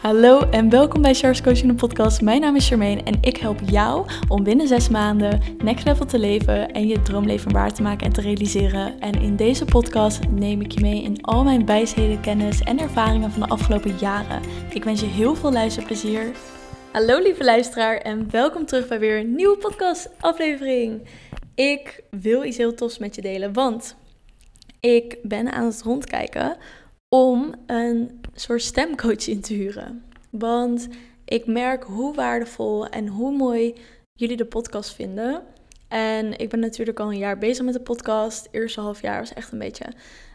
Hallo en welkom bij Charles Coaching de podcast. Mijn naam is Charmaine en ik help jou om binnen zes maanden next level te leven en je droomleven waar te maken en te realiseren. En in deze podcast neem ik je mee in al mijn wijsheden, kennis en ervaringen van de afgelopen jaren. Ik wens je heel veel luisterplezier. Hallo lieve luisteraar en welkom terug bij weer een nieuwe podcast aflevering. Ik wil iets heel tofs met je delen, want ik ben aan het rondkijken om een soort stemcoach in te huren. Want ik merk hoe waardevol en hoe mooi jullie de podcast vinden. En ik ben natuurlijk al een jaar bezig met de podcast. Het eerste half jaar was echt een beetje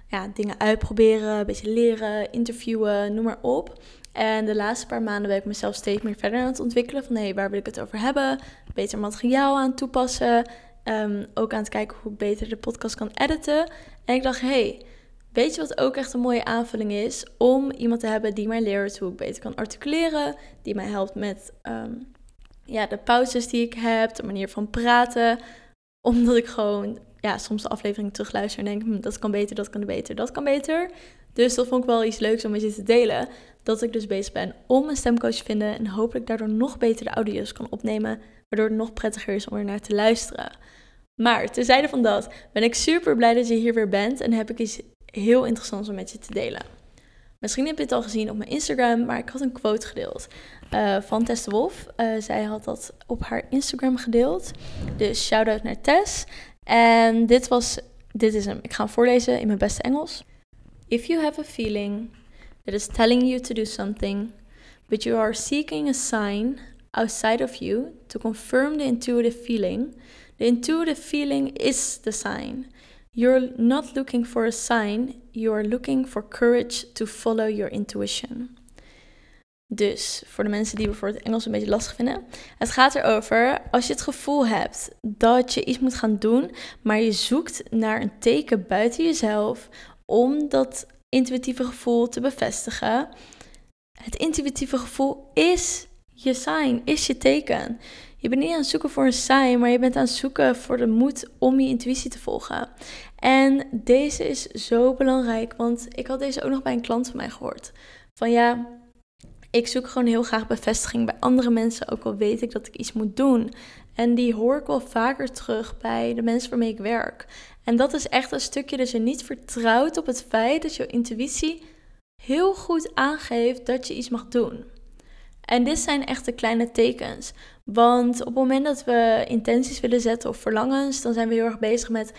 ja, dingen uitproberen, een beetje leren, interviewen, noem maar op. En de laatste paar maanden ben ik mezelf steeds meer verder aan het ontwikkelen. Van hé, waar wil ik het over hebben? Beter materiaal aan toepassen. Um, ook aan het kijken hoe ik beter de podcast kan editen. En ik dacht, hé, hey, Weet je wat ook echt een mooie aanvulling is? Om iemand te hebben die mij leert hoe ik beter kan articuleren. Die mij helpt met ehm, ja, de pauzes die ik heb, de manier van praten. Omdat ik gewoon ja, soms de aflevering terugluister en denk, hm, dat kan beter, dat kan beter, dat kan beter. Dus dat vond ik wel iets leuks om met je te delen. Dat ik dus bezig ben om een stemcoach te vinden. En hopelijk daardoor nog beter de audio's kan opnemen. Waardoor het nog prettiger is om er naar te luisteren. Maar tezijde van dat ben ik super blij dat je hier weer bent. En heb ik iets heel interessant om met je te delen. Misschien heb je het al gezien op mijn Instagram, maar ik had een quote gedeeld uh, van Tess de Wolf. Uh, zij had dat op haar Instagram gedeeld. Dus shout-out naar Tess. En dit was, dit is hem. Ik ga hem voorlezen in mijn beste Engels. If you have a feeling that is telling you to do something, but you are seeking a sign outside of you to confirm the intuitive feeling, the intuitive feeling is the sign. You're not looking for a sign, you're looking for courage to follow your intuition. Dus voor de mensen die bijvoorbeeld Engels een beetje lastig vinden. Het gaat erover als je het gevoel hebt dat je iets moet gaan doen, maar je zoekt naar een teken buiten jezelf om dat intuïtieve gevoel te bevestigen. Het intuïtieve gevoel is je sign, is je teken. Je bent niet aan het zoeken voor een sign, maar je bent aan het zoeken voor de moed om je intuïtie te volgen. En deze is zo belangrijk, want ik had deze ook nog bij een klant van mij gehoord. Van ja, ik zoek gewoon heel graag bevestiging bij andere mensen, ook al weet ik dat ik iets moet doen. En die hoor ik wel vaker terug bij de mensen waarmee ik werk. En dat is echt een stukje dat je niet vertrouwt op het feit dat je intuïtie heel goed aangeeft dat je iets mag doen. En dit zijn echt de kleine tekens. Want op het moment dat we intenties willen zetten of verlangens, dan zijn we heel erg bezig met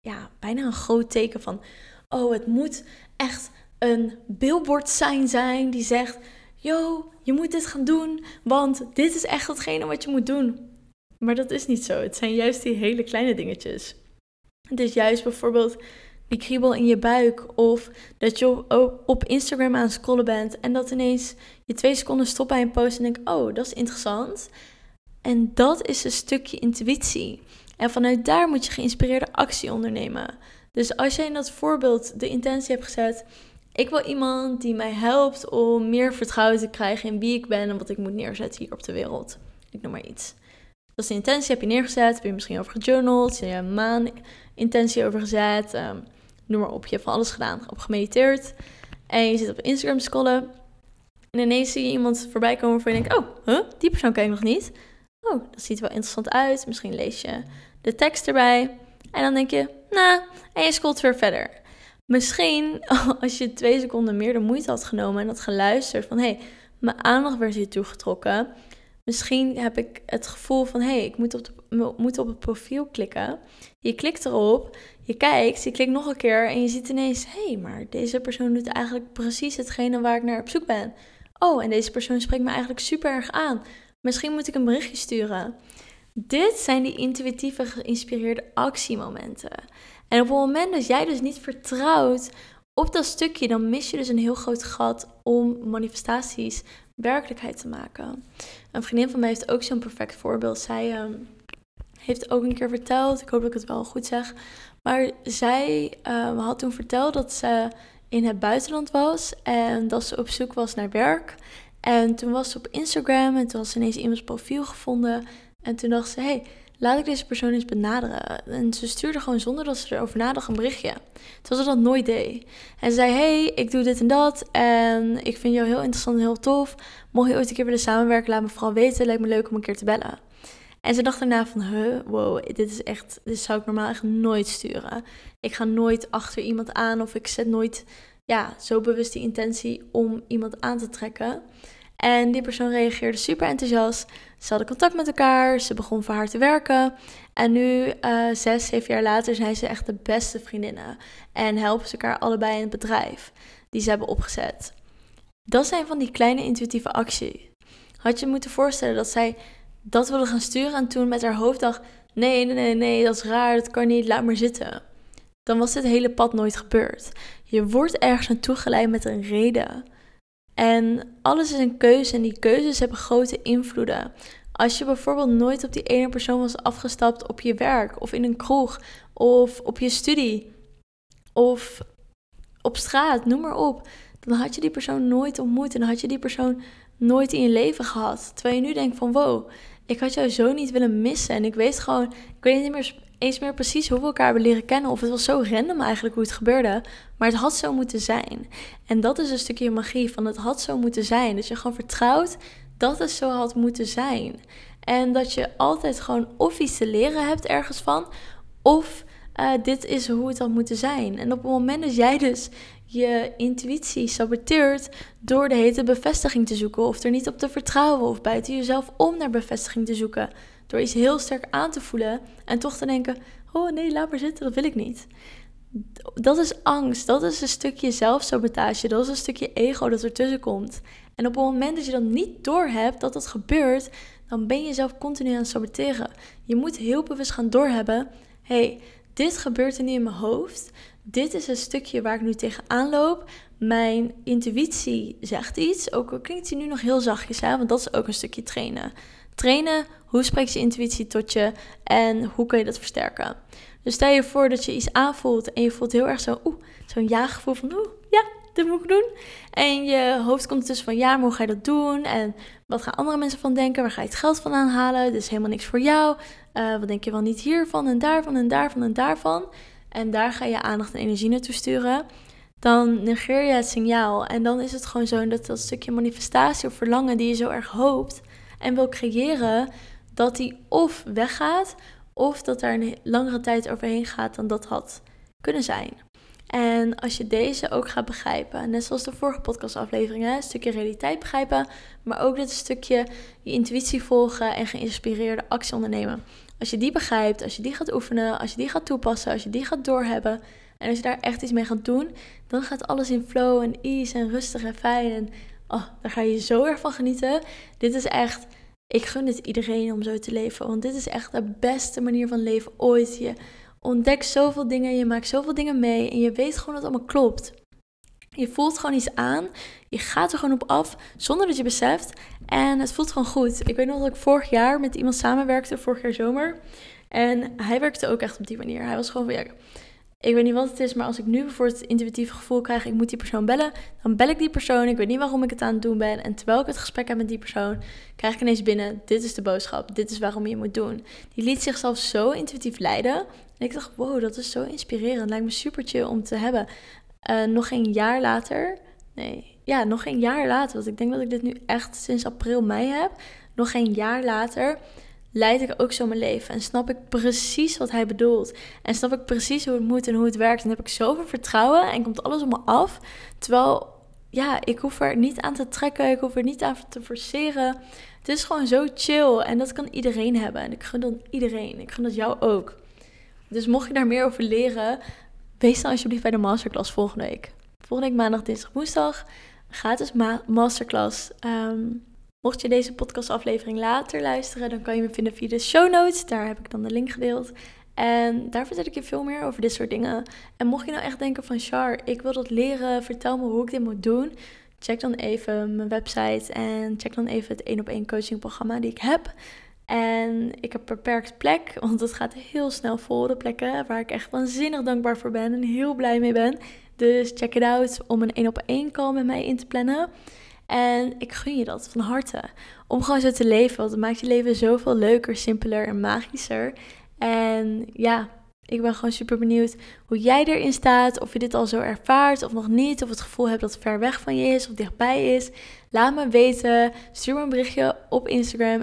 ja, bijna een groot teken van, oh, het moet echt een billboard sign zijn die zegt, yo, je moet dit gaan doen, want dit is echt hetgene wat je moet doen. Maar dat is niet zo. Het zijn juist die hele kleine dingetjes. Is juist bijvoorbeeld die kriebel in je buik. Of dat je op Instagram aan het scrollen bent. En dat ineens je twee seconden stopt bij een post en denkt: Oh, dat is interessant. En dat is een stukje intuïtie. En vanuit daar moet je geïnspireerde actie ondernemen. Dus als jij in dat voorbeeld de intentie hebt gezet. Ik wil iemand die mij helpt om meer vertrouwen te krijgen in wie ik ben en wat ik moet neerzetten hier op de wereld. Ik noem maar iets. Dat is de intentie, heb je neergezet, heb je misschien over gejournald, je een maan intentie over gezet, um, noem maar op. Je hebt van alles gedaan, op gemediteerd en je zit op Instagram scrollen en ineens zie je iemand voorbij komen waarvan je denkt, oh, die persoon ken ik nog niet. Oh, dat ziet wel interessant uit. Misschien lees je de tekst erbij. En dan denk je, nou, en je scrolt weer verder. Misschien als je twee seconden meer de moeite had genomen en had geluisterd van, hé, hey, mijn aandacht werd hier toegetrokken. Misschien heb ik het gevoel van, hé, hey, ik moet op, moet op het profiel klikken. Je klikt erop, je kijkt, je klikt nog een keer en je ziet ineens, hé, hey, maar deze persoon doet eigenlijk precies hetgene waar ik naar op zoek ben. Oh, en deze persoon spreekt me eigenlijk super erg aan. Misschien moet ik een berichtje sturen. Dit zijn die intuïtieve geïnspireerde actiemomenten. En op het moment dat jij dus niet vertrouwt op dat stukje, dan mis je dus een heel groot gat om manifestaties werkelijkheid te maken. Een vriendin van mij heeft ook zo'n perfect voorbeeld. Zij ehm, heeft ook een keer verteld, ik hoop dat ik het wel goed zeg, maar zij ehm, had toen verteld dat ze in het buitenland was en dat ze op zoek was naar werk. En toen was ze op Instagram en toen had ze ineens iemands profiel gevonden. En toen dacht ze, hey, laat ik deze persoon eens benaderen. En ze stuurde gewoon zonder dat ze erover nadacht een berichtje. Terwijl ze dat nooit deed. En ze zei, hey, ik doe dit en dat. En ik vind jou heel interessant en heel tof. Mocht je ooit een keer willen samenwerken, laat me vooral weten. Lijkt me leuk om een keer te bellen. En ze dacht daarna van, huh, wow, dit is echt, dit zou ik normaal echt nooit sturen. Ik ga nooit achter iemand aan of ik zet nooit, ja, zo bewust die intentie om iemand aan te trekken. En die persoon reageerde super enthousiast. Ze hadden contact met elkaar, ze begon voor haar te werken. En nu, uh, zes, zeven jaar later, zijn ze echt de beste vriendinnen. En helpen ze elkaar allebei in het bedrijf die ze hebben opgezet. Dat zijn van die kleine intuïtieve acties. Had je moeten voorstellen dat zij dat wilde gaan sturen en toen met haar hoofd dacht: nee, nee, nee, nee, dat is raar, dat kan niet, laat maar zitten. Dan was dit hele pad nooit gebeurd. Je wordt ergens naartoe geleid met een reden. En alles is een keuze en die keuzes hebben grote invloeden. Als je bijvoorbeeld nooit op die ene persoon was afgestapt op je werk of in een kroeg of op je studie of op straat, noem maar op, dan had je die persoon nooit ontmoet en had je die persoon nooit in je leven gehad. Terwijl je nu denkt van wow, ik had jou zo niet willen missen en ik weet gewoon, ik weet niet meer eens meer precies hoe we elkaar hebben leren kennen. Of het was zo random eigenlijk hoe het gebeurde. Maar het had zo moeten zijn. En dat is een stukje magie van het had zo moeten zijn. Dat je gewoon vertrouwt dat het zo had moeten zijn. En dat je altijd gewoon of iets te leren hebt ergens van. Of uh, dit is hoe het had moeten zijn. En op het moment dat jij dus je intuïtie saboteert door de hete bevestiging te zoeken of er niet op te vertrouwen of buiten jezelf om naar bevestiging te zoeken, door iets heel sterk aan te voelen en toch te denken: oh nee, laat maar zitten, dat wil ik niet. Dat is angst, dat is een stukje zelfsabotage, dat is een stukje ego dat ertussen komt. En op het moment dat je dan niet doorhebt dat dat gebeurt, dan ben je zelf continu aan het saboteren. Je moet heel bewust gaan doorhebben: hey, dit gebeurt er nu in mijn hoofd. Dit is een stukje waar ik nu tegenaan loop. Mijn intuïtie zegt iets. Ook al klinkt hij nu nog heel zachtjes, hè, want dat is ook een stukje trainen. Trainen, hoe spreekt je intuïtie tot je en hoe kun je dat versterken? Dus stel je voor dat je iets aanvoelt en je voelt heel erg zo, zo'n ja-gevoel van, oeh, ja, dit moet ik doen. En je hoofd komt tussen van, ja, maar hoe ga je dat doen? En wat gaan andere mensen van denken? Waar ga je het geld van aanhalen? Dit is helemaal niks voor jou. Uh, wat denk je wel niet hiervan en daarvan en daarvan en daarvan? En daar ga je aandacht en energie naartoe sturen. Dan negeer je het signaal. En dan is het gewoon zo dat dat stukje manifestatie of verlangen die je zo erg hoopt en wil creëren, dat die of weggaat of dat daar een langere tijd overheen gaat dan dat had kunnen zijn. En als je deze ook gaat begrijpen, net zoals de vorige podcastafleveringen, een stukje realiteit begrijpen, maar ook dit stukje je intuïtie volgen en geïnspireerde actie ondernemen. Als je die begrijpt, als je die gaat oefenen, als je die gaat toepassen, als je die gaat doorhebben en als je daar echt iets mee gaat doen, dan gaat alles in flow en ease en rustig en fijn. En oh, daar ga je zo erg van genieten. Dit is echt, ik gun het iedereen om zo te leven, want dit is echt de beste manier van leven ooit. Je ontdekt zoveel dingen, je maakt zoveel dingen mee en je weet gewoon dat het allemaal klopt. Je voelt gewoon iets aan. Je gaat er gewoon op af zonder dat je beseft. En het voelt gewoon goed. Ik weet nog dat ik vorig jaar met iemand samenwerkte, vorig jaar zomer. En hij werkte ook echt op die manier. Hij was gewoon van, ik weet niet wat het is, maar als ik nu bijvoorbeeld het intuïtieve gevoel krijg, ik moet die persoon bellen, dan bel ik die persoon. Ik weet niet waarom ik het aan het doen ben. En terwijl ik het gesprek heb met die persoon, krijg ik ineens binnen, dit is de boodschap, dit is waarom je het moet doen. Die liet zichzelf zo intuïtief leiden. En ik dacht, wow, dat is zo inspirerend. Lijkt me super chill om te hebben. Uh, nog een jaar later, nee, ja, nog geen jaar later, want ik denk dat ik dit nu echt sinds april, mei heb. Nog geen jaar later leid ik ook zo mijn leven en snap ik precies wat hij bedoelt. En snap ik precies hoe het moet en hoe het werkt. En heb ik zoveel vertrouwen en komt alles op me af. Terwijl, ja, ik hoef er niet aan te trekken, ik hoef er niet aan te forceren. Het is gewoon zo chill en dat kan iedereen hebben. En ik gun dat iedereen. Ik gun dat jou ook. Dus mocht je daar meer over leren, wees dan alsjeblieft bij de masterclass volgende week. Volgende week maandag, dinsdag, woensdag. Gratis ma masterclass. Ehm, mocht je deze podcastaflevering later luisteren, dan kan je me vinden via de show notes. Daar heb ik dan de link gedeeld. En daar vertel ik je veel meer over dit soort dingen. En mocht je nou echt denken van Char, ik wil dat leren, vertel me hoe ik dit moet doen. Check dan even mijn website en check dan even het 1 op 1 coaching programma die ik heb. En ik heb beperkt plek, want het gaat heel snel vol, de plekken waar ik echt waanzinnig dankbaar voor ben en heel blij mee ben. Dus check it out om een 1 op 1 call met mij in te plannen. En ik gun je dat van harte. Om gewoon zo te leven, want het maakt je leven zoveel leuker, simpeler en magischer. En ja, ik ben gewoon super benieuwd hoe jij erin staat. Of je dit al zo ervaart of nog niet. Of het gevoel hebt dat het ver weg van je is of dichtbij is. Laat me weten. Stuur me een berichtje op Instagram,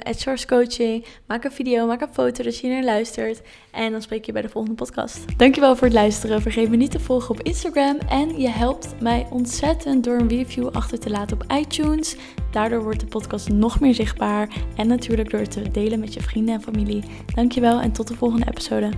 Coaching. Maak een video, maak een foto dat je naar luistert. En dan spreek je bij de volgende podcast. Dankjewel voor het luisteren. Vergeet me niet te volgen op Instagram. En je helpt mij ontzettend door een review achter te laten op iTunes. Daardoor wordt de podcast nog meer zichtbaar. En natuurlijk door het te delen met je vrienden en familie. Dankjewel en tot de volgende episode.